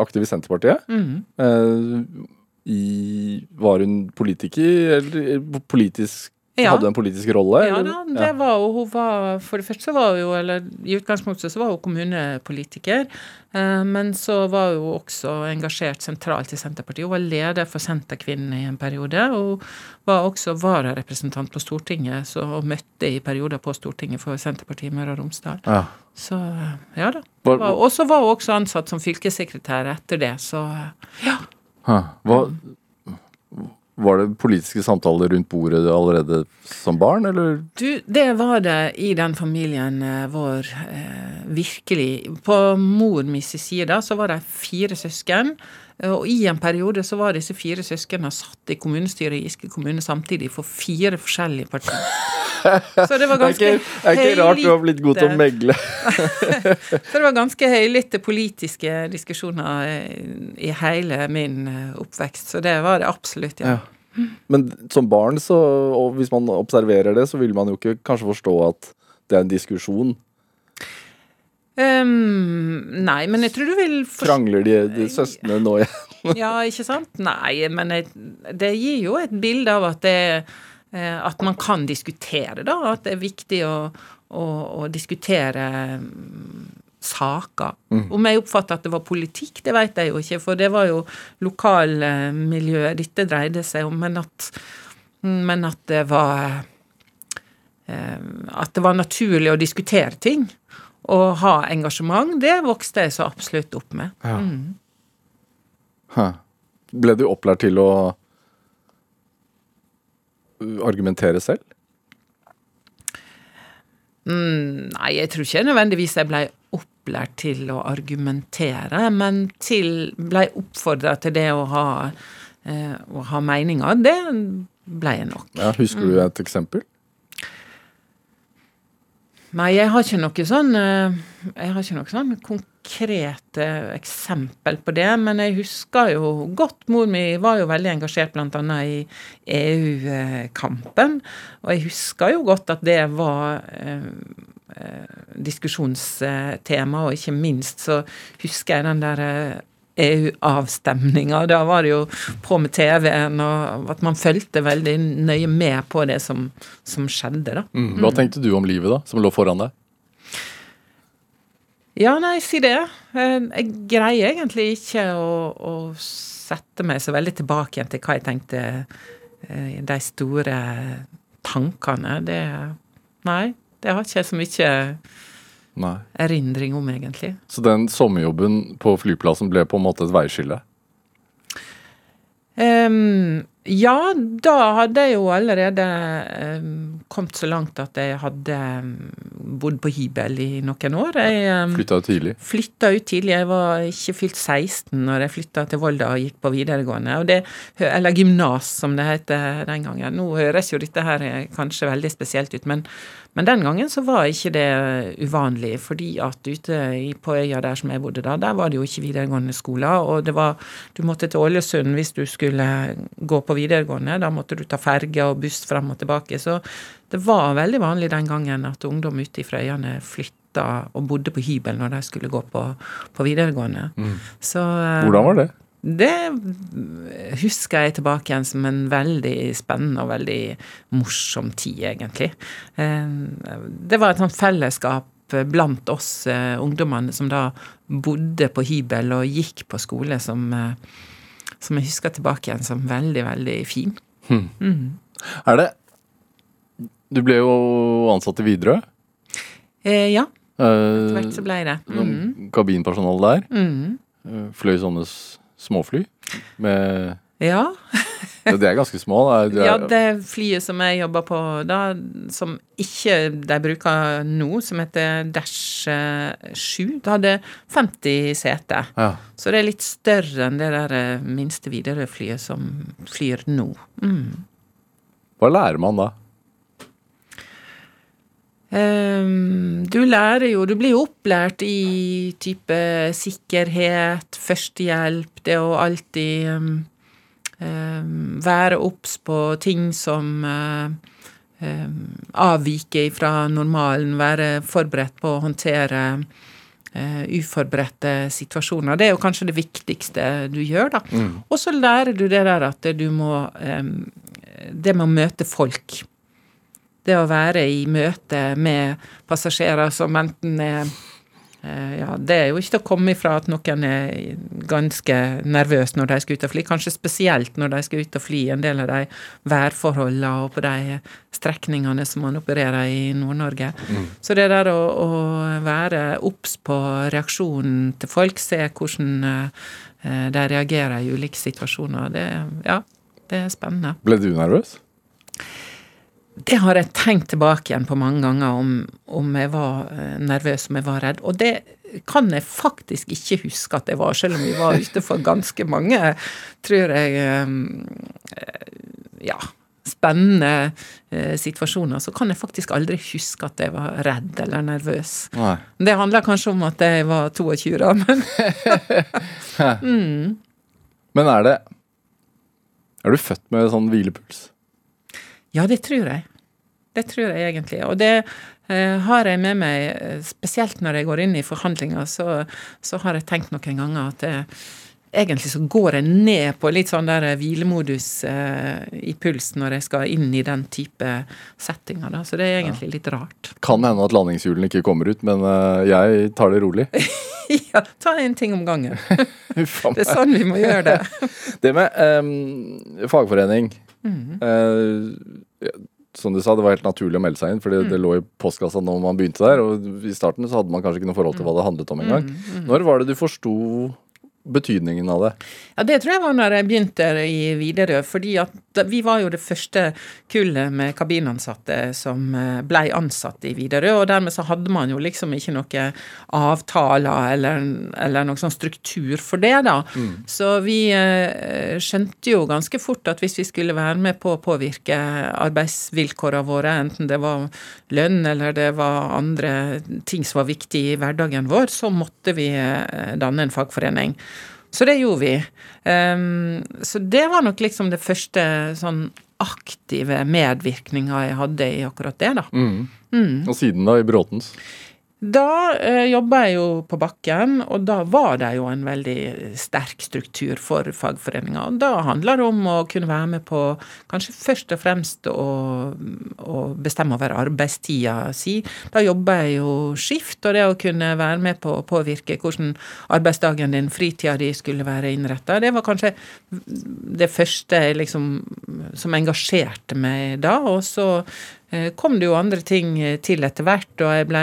aktiv i Senterpartiet. Mm. Eh, i, var hun politiker, eller politisk Ja. Hadde hun en politisk rolle? Ja da, det var jo, Hun var For det første var hun jo, eller i utgangspunktet så var hun kommunepolitiker. Eh, men så var hun også engasjert sentralt i Senterpartiet. Hun var leder for Senterkvinnene i en periode. Og var også vararepresentant på Stortinget, så og møtte i perioder på Stortinget for Senterpartiet i Møre og Romsdal. Ja. Så eh, ja da. Og så var hun også ansatt som fylkessekretær etter det, så eh, ja. Hva, var det politiske samtaler rundt bordet allerede som barn, eller? Du, det var det i den familien eh, vår eh, virkelig. På mor mi sin side så var det fire søsken. Eh, Og i en periode så var disse fire søsknene satt i kommunestyret i Giske kommune samtidig for fire forskjellige partier. Så det var Det er ganske ikke, det er ikke rart du har blitt god til å megle. Så det var ganske høylytte politiske diskusjoner eh, i hele min eh, oppvekst. Så det var det absolutt, ja. Ja. Men som barn, så, og hvis man observerer det, så vil man jo ikke kanskje forstå at det er en diskusjon. Ehm, nei, men jeg tror du vil Krangler de, de søstrene nå igjen? Ja, ikke sant? Nei, men jeg, det gir jo et bilde av at det eh, At man kan diskutere, da. At det er viktig å, å, å diskutere mm, saker. Om jeg oppfatter at det var politikk, det vet jeg jo ikke, for det var jo lokalmiljøet dette dreide seg om, men at, men at det var eh, At det var naturlig å diskutere ting. Og ha engasjement, det vokste jeg så absolutt opp med. Hæ. Ble du opplært til å argumentere selv? Mm, nei, jeg tror ikke nødvendigvis jeg ble opplært til å argumentere, men til ble oppfordra til det å ha, eh, å ha meninger. Det ble jeg nok. Ja, husker du et eksempel? Nei, jeg har ikke noe sånn eh, Jeg har ikke noe sånn konkrete eksempel på det, men jeg husker jo godt Mor mi var jo veldig engasjert bl.a. i EU-kampen, og jeg husker jo godt at det var eh, eh, diskusjonstema, og ikke minst så husker jeg den der eh, EU-avstemninga. Da var det jo på med TV-en, og at man fulgte veldig nøye med på det som, som skjedde, da. Mm. Hva tenkte du om livet, da, som lå foran deg? Ja, nei, si det. Eh, Jeg greier egentlig ikke å, å sette meg så veldig tilbake igjen til hva jeg tenkte i de store tankene. Det Nei, det har ikke jeg så mye Nei. erindring om, egentlig. Så den sommerjobben på flyplassen ble på en måte et veiskille? Um, ja, da hadde jeg jo allerede um, kommet så langt at jeg hadde um, bodd på hybel i noen år. Jeg Flytta ut tidlig. flytta ut tidlig. Jeg var ikke fylt 16 når jeg flytta til Volda og gikk på videregående. Det, eller gymnas, som det heter den gangen. Nå høres jo dette her eh, kanskje veldig spesielt ut, men, men den gangen så var ikke det uvanlig. Fordi at ute på øya der som jeg bodde da, der var det jo ikke videregående skoler. Og det var, du måtte til Ålesund hvis du skulle gå på videregående. Da måtte du ta ferge og buss fram og tilbake. Så det var veldig vanlig den gangen at ungdom ute fra øyene flytta og bodde på hybel når de skulle gå på, på videregående. Så eh, Hvordan var det? Det husker jeg tilbake igjen som en veldig spennende og veldig morsom tid, egentlig. Eh, Det var et sånt fellesskap blant oss eh, ungdommene som da bodde på hybel og gikk på skole, som, eh, som jeg husker tilbake igjen som veldig, veldig fin. Er det Du ble jo ansatt i Widerøe. Eh, ja, etter hvert så ble det. Mm. Kabinpersonale der. Mm. Fløy sånne småfly. Med Ja. De er ganske små. da. De er, Ja, det flyet som jeg jobber på da, som ikke de bruker nå, som heter Dash eh, 7, det hadde 50 seter. ja. Så det er litt større enn det der eh, minste Widerøe-flyet som flyr nå. Mm. Hva lærer man da? Ehm, du lærer jo Du blir jo opplært i type sikkerhet, førstehjelp, det å alltid um, um, være obs på ting som um, avviker fra normalen, være forberedt på å håndtere uh, uforberedte situasjoner. Det er jo kanskje det viktigste du gjør, da. Og så lærer du det der at du må Det med å møte folk. Det å være i møte med passasjerer som enten er eh, ja, Det er jo ikke til å komme ifra at noen er ganske nervøse når de skal ut og fly. Kanskje spesielt når de skal ut og fly en del av de værforholdene og på de strekningene som man opererer i Nord-Norge. Så det der å, å være obs på reaksjonen til folk, se hvordan eh, de reagerer i ulike situasjoner, det, ja, det er spennende. Ble du nervøs? Det har jeg tenkt tilbake igjen på mange ganger, om, om jeg var eh, nervøs, om jeg var redd. Og det kan jeg faktisk ikke huske at jeg var, selv om vi var ute for ganske mange, tror jeg eh, Ja, spennende eh, situasjoner. Så kan jeg faktisk aldri huske at jeg var redd eller nervøs. Nei. Det handler kanskje om at jeg var 22, da, men Men er det Er du født med sånn hvilepuls? Ja, det tror jeg. Det tror jeg egentlig. Og det eh, har jeg med meg, eh, spesielt når jeg går inn i forhandlinger, så, så har jeg tenkt noen ganger at det, egentlig så går jeg ned på litt sånn der hvilemodus eh, i puls når jeg skal inn i den type settinger, da. Så det er egentlig litt rart. Kan hende at landingshjulene ikke kommer ut, men eh, jeg tar det rolig. ja, ta en ting om gangen. Det er sånn vi må gjøre det. Det med um, fagforening eh, Som du sa, det var helt naturlig å melde seg inn, for det lå i postkassa når man begynte der. Og i starten så hadde man kanskje ikke noe forhold til hva det handlet om engang. Når var det du forsto betydningen av det? Ja, Det tror jeg var når jeg begynte i Widerøe, fordi vi var jo det første kullet med kabinansatte som eh, blei ansatt i Widerøe, og dermed så hadde man jo liksom ikke noe avtaler eller, eller noen sånn struktur for det, da. Så vi eh, skjønte jo ganske fort at hvis vi skulle være med på å påvirke arbeidsvilkårene våre, enten det var lønn eller det var andre ting som var viktig i hverdagen vår, så måtte vi eh, danne en fagforening. Så det gjorde vi. Um, så det var nok liksom det første sånn aktive medvirkninga jeg hadde i akkurat det, da. Og siden da, i Bråtens? Da eh, jobba jeg jo på bakken, og da var det jo en veldig sterk struktur for fagforeninga. Og da handler det om å kunne være med på kanskje først og fremst å, å bestemme over arbeidstida si. Da jobba jeg jo skift, og det å kunne være med på å påvirke hvordan arbeidsdagen din, fritida di, skulle være innretta, det var kanskje det første liksom, som engasjerte meg da. Og så kom det jo andre ting eh, til etter hvert, og jeg ble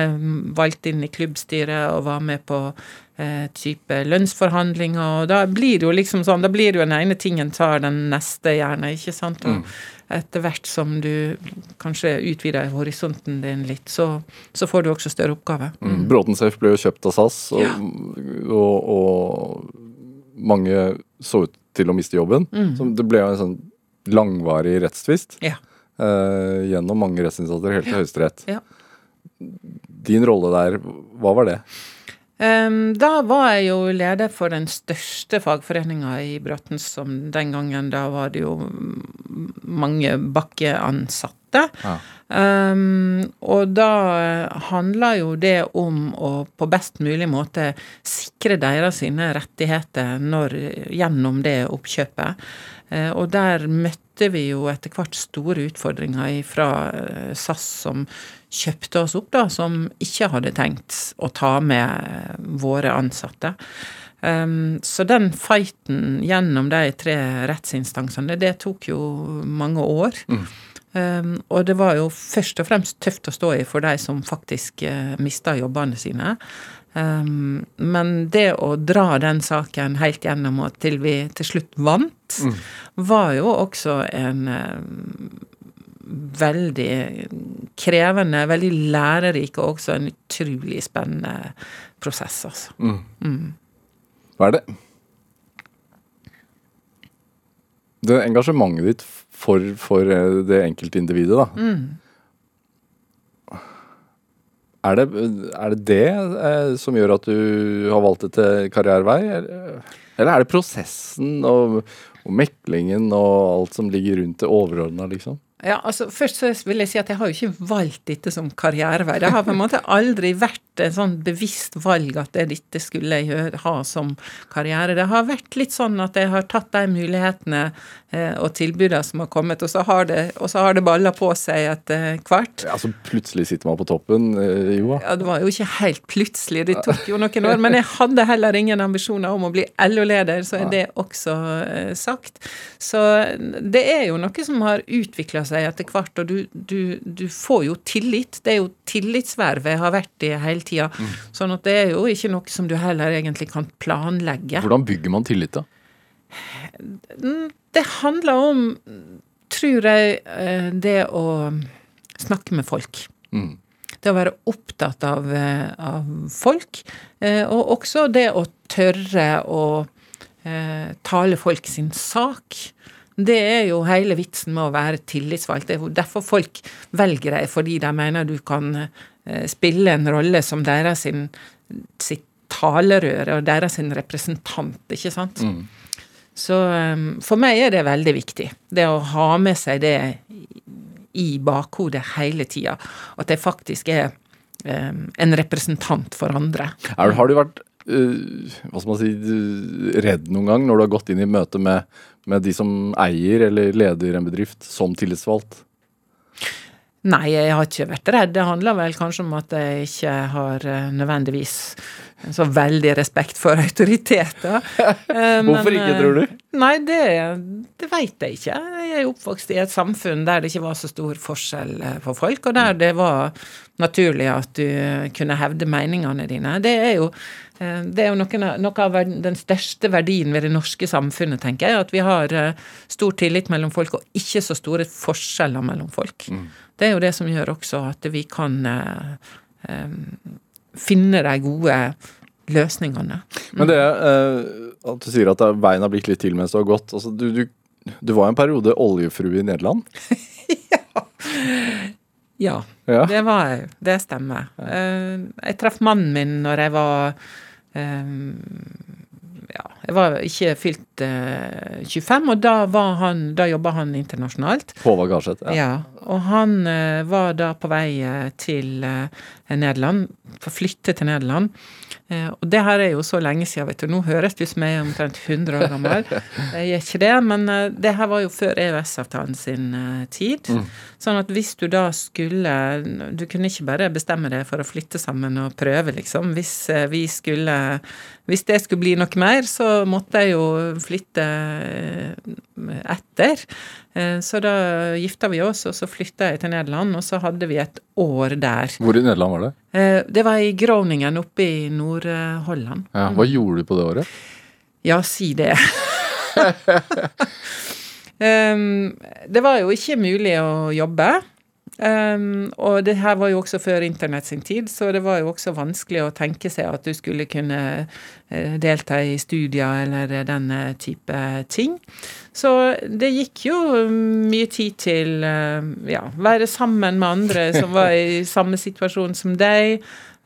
valgt inn i klubbstyret og var med på eh, type lønnsforhandlinger, og da blir det jo liksom sånn, da blir det jo den ene tingen tar den neste gjerne, ikke sant? Og etter hvert som du kanskje utvider horisonten din litt, så, så får du også større oppgaver. Mm. Bråtens F ble jo kjøpt av SAS, og, og, og mange så ut til å miste jobben. Så det ble jo en sånn langvarig rettstvist Ja. Eh, gjennom mange rettsinstanser helt til Høyesterett. Ja. Din rolle der, hva var det? Um, da var jeg jo leder for den største fagforeninga i Bråtens, som den gangen da var det jo mange bakkeansatte. Ja. Um, og da handla jo det om å på best mulig måte sikre deres sine rettigheter når, gjennom det oppkjøpet. Eh, og der møtte vi jo etter hvert store utfordringer fra SAS som kjøpte oss opp, da, som ikke hadde tenkt å ta med våre ansatte. Um, så den fighten gjennom de tre rettsinstansene, det tok jo mange år. Um, og det var jo først og fremst tøft å stå i for de som faktisk uh, mista jobbene sine. Um, men det å dra den saken helt gjennom og til vi til slutt vant, var jo også en um, veldig krevende, veldig lærerik og også en utrolig spennende prosess, altså. Hva er det? Det engasjementet ditt for, for eh, det enkeltindividet, da. Er det er det, det eh, som gjør at du har valgt dette karrierevei, eller, er det prosessen og, og meklingen og alt som ligger rundt det overordna, liksom? Ja, altså Først så vil jeg si at jeg har jo ikke valgt dette som karrierevei. Det har på en måte aldri vært et sånn bevisst valg at dette skulle jeg ha som karriere. Det har vært litt sånn at jeg har tatt de mulighetene eh, og tilbudene som har kommet, og så har det, og så har det balla på seg etter hvert. Ja, Så plutselig sitter man på toppen, eh, Joa? Ja, Det var jo ikke helt plutselig, det tok jo noen år. Men jeg hadde heller ingen ambisjoner om å bli LO-leder, så er det også eh, sagt. Så det er jo noe som har utvikla seg etter hvert, og du, du, du, får jo tillit. Det er jo tillitsvervet jeg har vært i hele tida. Mm. Sånn at det er jo ikke noe som du heller egentlig kan planlegge. Hvordan bygger man tillit, da? Det handler om, tror jeg, eh, det å snakke med folk. Mm. Det å være opptatt av, eh, av, folk. Eh, og også det å tørre å tale folk sin sak. Det er jo hele vitsen med å være tillitsvalgt. Det er derfor folk velger deg, fordi de mener du kan eh, spille en rolle som deres sin, sitt talerør og deres sin representant, ikke sant. Mm. Så um, for meg er det veldig viktig. Det å ha med seg det i bakhodet hele tida. At jeg faktisk er um, en representant for andre. Er, har du vært hva skal man si, redd noen gang når du har gått inn i møte med med de som eier eller leder en bedrift, som tillitsvalgt? Nei, jeg har ikke vært redd. Det handler vel kanskje om at jeg ikke har eh, nødvendigvis så veldig respekt for autoriteter. Eh, Hvorfor ikke, tror du? Eh, nei, det, det veit jeg ikke. Jeg er oppvokst i et samfunn der det ikke var så stor forskjell på folk, og der det var naturlig at du kunne hevde meningene dine. Det er jo Eh, det er jo noe, av den største verdien ved det norske samfunnet, tenker jeg. At vi har eh, stor tillit mellom folk, og ikke så store forskjeller mellom folk. Mm. Det er jo det som gjør også at vi kan eh, finne de gode løsningene. Mm. Men det eh, at du sier at veien har blitt litt til mens du har gått. Altså, du, du, du var en periode oljefrue i Nederland? ja. Ja, ja, det var jeg. Det stemmer. Uh, jeg traff mannen min når jeg var ja, jeg var ikke fylt eh, 25, og da, han, da jobba han internasjonalt. Håvard Garseth, ja. ja. Og han uh, var da på vei uh, til Nederland, for å flytte til Nederland. Og det her er jo så lenge siden, vet du. Nå høres det ut som jeg er omtrent 100 år gammel. Jeg er ikke det, men det her var jo før EØS-avtalen sin tid. Mm. Sånn at hvis du da skulle Du kunne ikke bare bestemme deg for å flytte sammen og prøve, liksom. Hvis vi skulle Hvis det skulle bli noe mer, så måtte jeg jo flytte etter. Så da gifta vi oss, og så flytta jeg til Nederland, og så hadde vi et år der. Hvor i Nederland var det? Eh, det var i Groningen, oppe i Nord-Holland. Ja, hva gjorde du på det året? Ja, si det. um, det var jo ikke mulig å jobbe. Um, og det her var jo også før internett sin tid, så det var jo også vanskelig å tenke seg at du skulle kunne uh, delta i studier eller denne type ting. Så det gikk jo mye tid til uh, ja, være sammen med andre som var i samme situasjon som deg.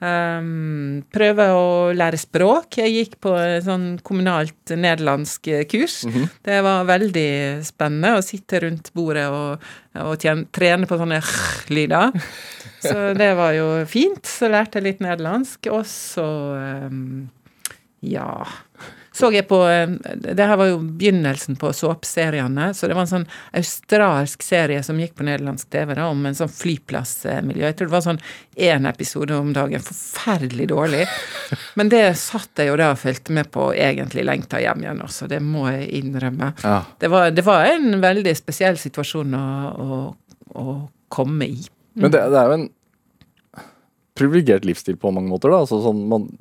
Um, prøve å lære språk. Jeg gikk på sånn kommunalt nederlandsk kurs. Mm -hmm. Det var veldig spennende å sitte rundt bordet og, og tjene, trene på sånne lyder. Så det var jo fint. Så lærte jeg litt nederlandsk. Og så um, ja så jeg på eh, Det her var jo begynnelsen på såpeseriene. Så det var en sånn australsk serie som gikk på nederlandsk TV da, om en sånn flyplassmiljø. Jeg tror det var sånn én episode om dagen. Forferdelig dårlig. Men det satt jeg jo da og fulgte med på egentlig lengta hjem igjen også. Det må jeg innrømme. Ja. Det, var, det, var, en veldig spesiell situasjon å, å, å komme i. Men det, det er jo en privilegert livsstil på mange måter. da, altså sånn, Man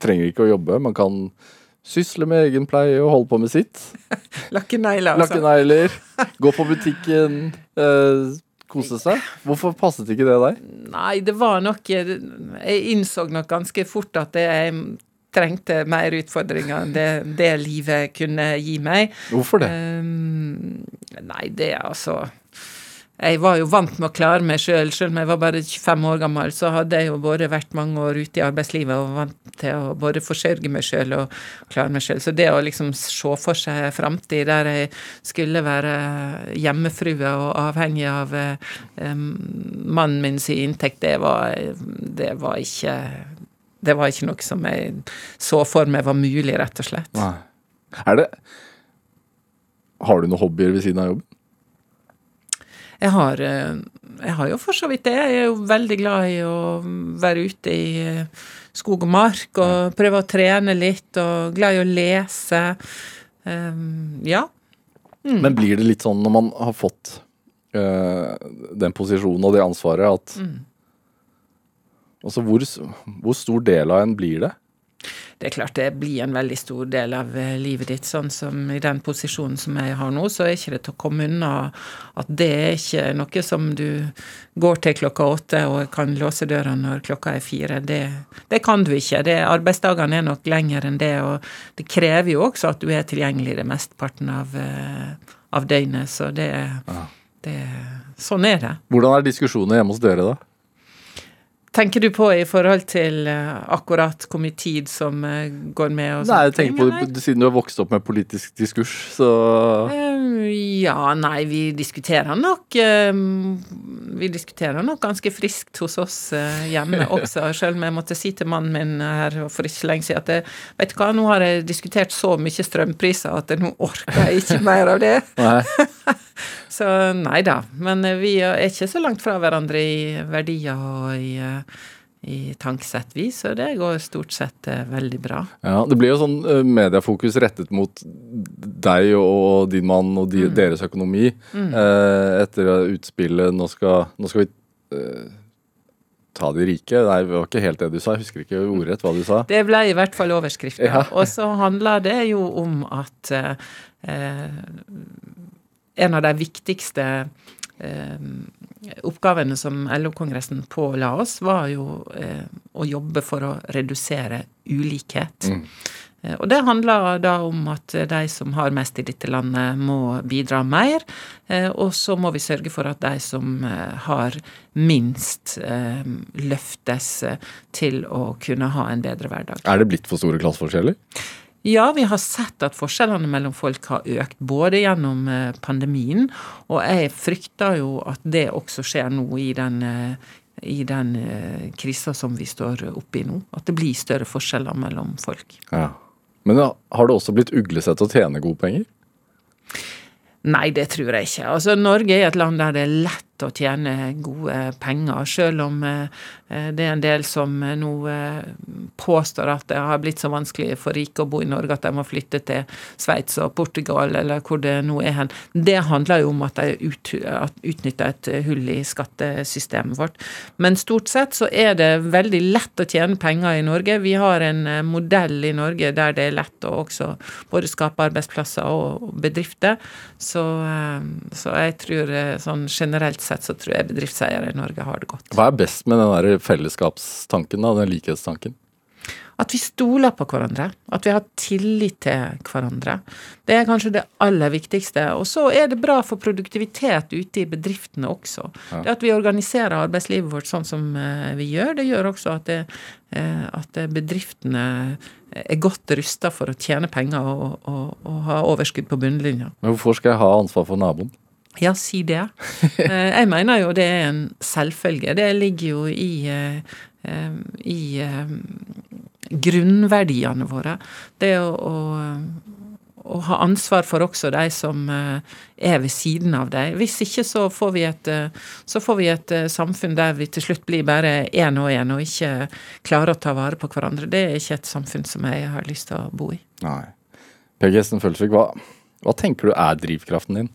trenger ikke å jobbe. Man kan Sysle med egenpleie og holde på med sitt. Lakke negler, altså. Lakke negler. Gå på butikken. Eh, kose seg. Hvorfor passet ikke det deg? Nei, det var nok Jeg innså nok ganske fort at jeg trengte mer utfordringer enn det, det livet kunne gi meg. Hvorfor det? Um, nei, det er altså jeg var jo vant med å klare meg sjøl. Selv om jeg var bare 25 år gammel, så hadde jeg jo både vært mange år ute i arbeidslivet og vant til å både forsørge meg sjøl og klare meg sjøl. Så det å liksom se for seg framtid der jeg skulle være hjemmefrue og avhengig av um, mannen min sin inntekt, det var, det var ikke det var ikke noe som jeg så for meg var mulig, rett og slett. Nei. Er det Har du noen hobbyer ved siden av jobben? Jeg har, eh, jeg har jo for så vidt det. Jeg er jo veldig glad i å være ute i eh, skog og mark og prøve å trene litt, og glad i å lese. Um, ja. Mm. Men blir det litt sånn når man har fått uh, den posisjonen og det ansvaret, at mm. Altså hvor, hvor stor del av en blir det? Det er klart det blir en veldig stor del av eh, livet ditt. Sånn som i den posisjonen som jeg har nå, så er ikke det til å komme unna at det er ikke noe som du går til klokka åtte og kan låse døra når klokka er fire. Det, det kan du ikke. Det, arbeidsdagene er nok lengre enn det, og det krever jo også at du er tilgjengelig det mesteparten av, eh, av døgnet. Så det, det Sånn er det. Hvordan er diskusjonene hjemme hos dere, da? Tenker du på i forhold til uh, akkurat hvor mye tid som uh, går med? Og nei, jeg tenker på det, siden du har vokst opp med politisk diskurs, så uh, Ja, nei, vi diskuterer nok Vi diskuterer nok ganske friskt hos oss hjemme også, selv om jeg måtte si til mannen min her for ikke så lenge siden at jeg, vet du hva, nå har jeg diskutert så mye strømpriser at nå orker jeg ikke mer av det. Nei. Så nei da. Men eh, vi er ikke så langt fra hverandre i verdier og i, eh, i tankesett, vi. Så det går stort sett eh, veldig bra. Ja, Det blir jo sånn mediefokus rettet mot deg og din mann og de, mm. deres økonomi mm. etter utspillet 'nå skal, nå skal vi ta de rike'. Nei, det var ikke helt det du sa. Jeg husker ikke ordrett hva du sa. Det ble i hvert fall overskriften. Ja. Og så handler det jo om at eh, en av de viktigste eh, oppgavene som LO-kongressen påla oss, var jo eh, å jobbe for å redusere ulikhet. Mm. Eh, og det handler da om at de som har mest i dette landet, må bidra mer. Og så må vi sørge for at de som har minst, løftes til å kunne ha en bedre hverdag. Er det blitt for store klasseforskjeller? Ja, vi har sett at forskjellene mellom folk har økt, både gjennom eh, pandemien, og jeg frykter jo at det også skjer nå i den, eh, i den eh, krisa som vi står oppe i nå. At det blir større forskjeller mellom folk. Ja. Men har det også blitt uglesett å tjene gode penger? Nei, det tror jeg ikke. Altså, Norge er et land der det er lett å tjene gode penger, selv om eh, det er en del som eh, nå eh, påstår at det har blitt så vanskelig for rike å bo i Norge at de må flytte til Sveits og Portugal eller hvor det nå er hen. Det handler jo om at de ut, utnytter et hull i skattesystemet vårt. Men stort sett så er det veldig lett å tjene penger i Norge. Vi har en modell i Norge der det er lett å også både skape arbeidsplasser og bedrifter. Så, så jeg tror sånn generelt sett så tror jeg bedriftseiere i Norge har det godt. Hva er best med den der fellesskapstanken, da, den likhetstanken? At vi stoler på hverandre. At vi har tillit til hverandre. Det er kanskje det aller viktigste. Og så er det bra for produktivitet ute i bedriftene også. Ja. Det At vi organiserer arbeidslivet vårt sånn som eh, vi gjør, det gjør også at, det, eh, at bedriftene er godt rusta for å tjene penger og, og, og ha overskudd på bunnlinja. Men hvorfor skal jeg ha ansvar for naboen? Ja, si det. Eh, jeg mener jo det er en selvfølge. Det ligger jo i, eh, eh, i grunnverdiene våre. Det å, å, å, ha ansvar for også de som er ved siden av deg. Hvis ikke så får vi et, får vi et samfunn der vi til slutt blir bare én og én, og ikke klarer å ta vare på hverandre. Det er ikke et samfunn som jeg har lyst til å bo i. Nei. Per Gesten Følsvik, hva, hva tenker du er drivkraften din?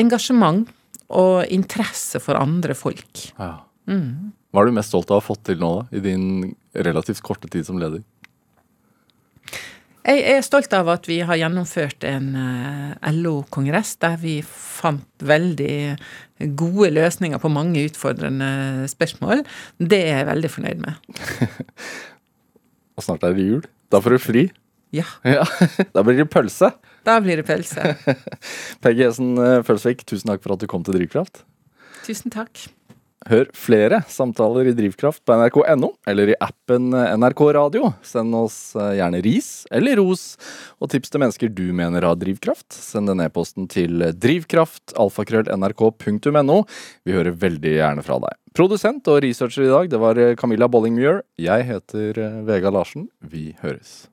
Engasjement og interesse for andre folk. Ja. Mm. Hva er du mest stolt av å ha fått til nå, da, i din relativt korte tid som leder? Jeg er stolt av at vi har gjennomført en eh, LO-kongress der vi fant veldig gode løsninger på mange utfordrende spørsmål. Det er jeg veldig fornøyd med. Og snart er det jul. Da får du fri. Ja. ja. Da blir det pølse. Da blir det pølse. Peggy Esen eh, Følsvik, tusen takk for at du kom til Drivkraft. Tusen takk. Hør flere samtaler i Drivkraft på nrk.no eller i appen NRK Radio. Send oss eh, gjerne ris eller ros, og tips til mennesker du mener har drivkraft. Send den e-posten til drivkraftalfakrøll.nrk.no. Vi hører veldig gjerne fra deg. Produsent og researcher i dag, det var eh, Camilla Bollingmuir. Jeg heter eh, Vega Larsen. Vi høres.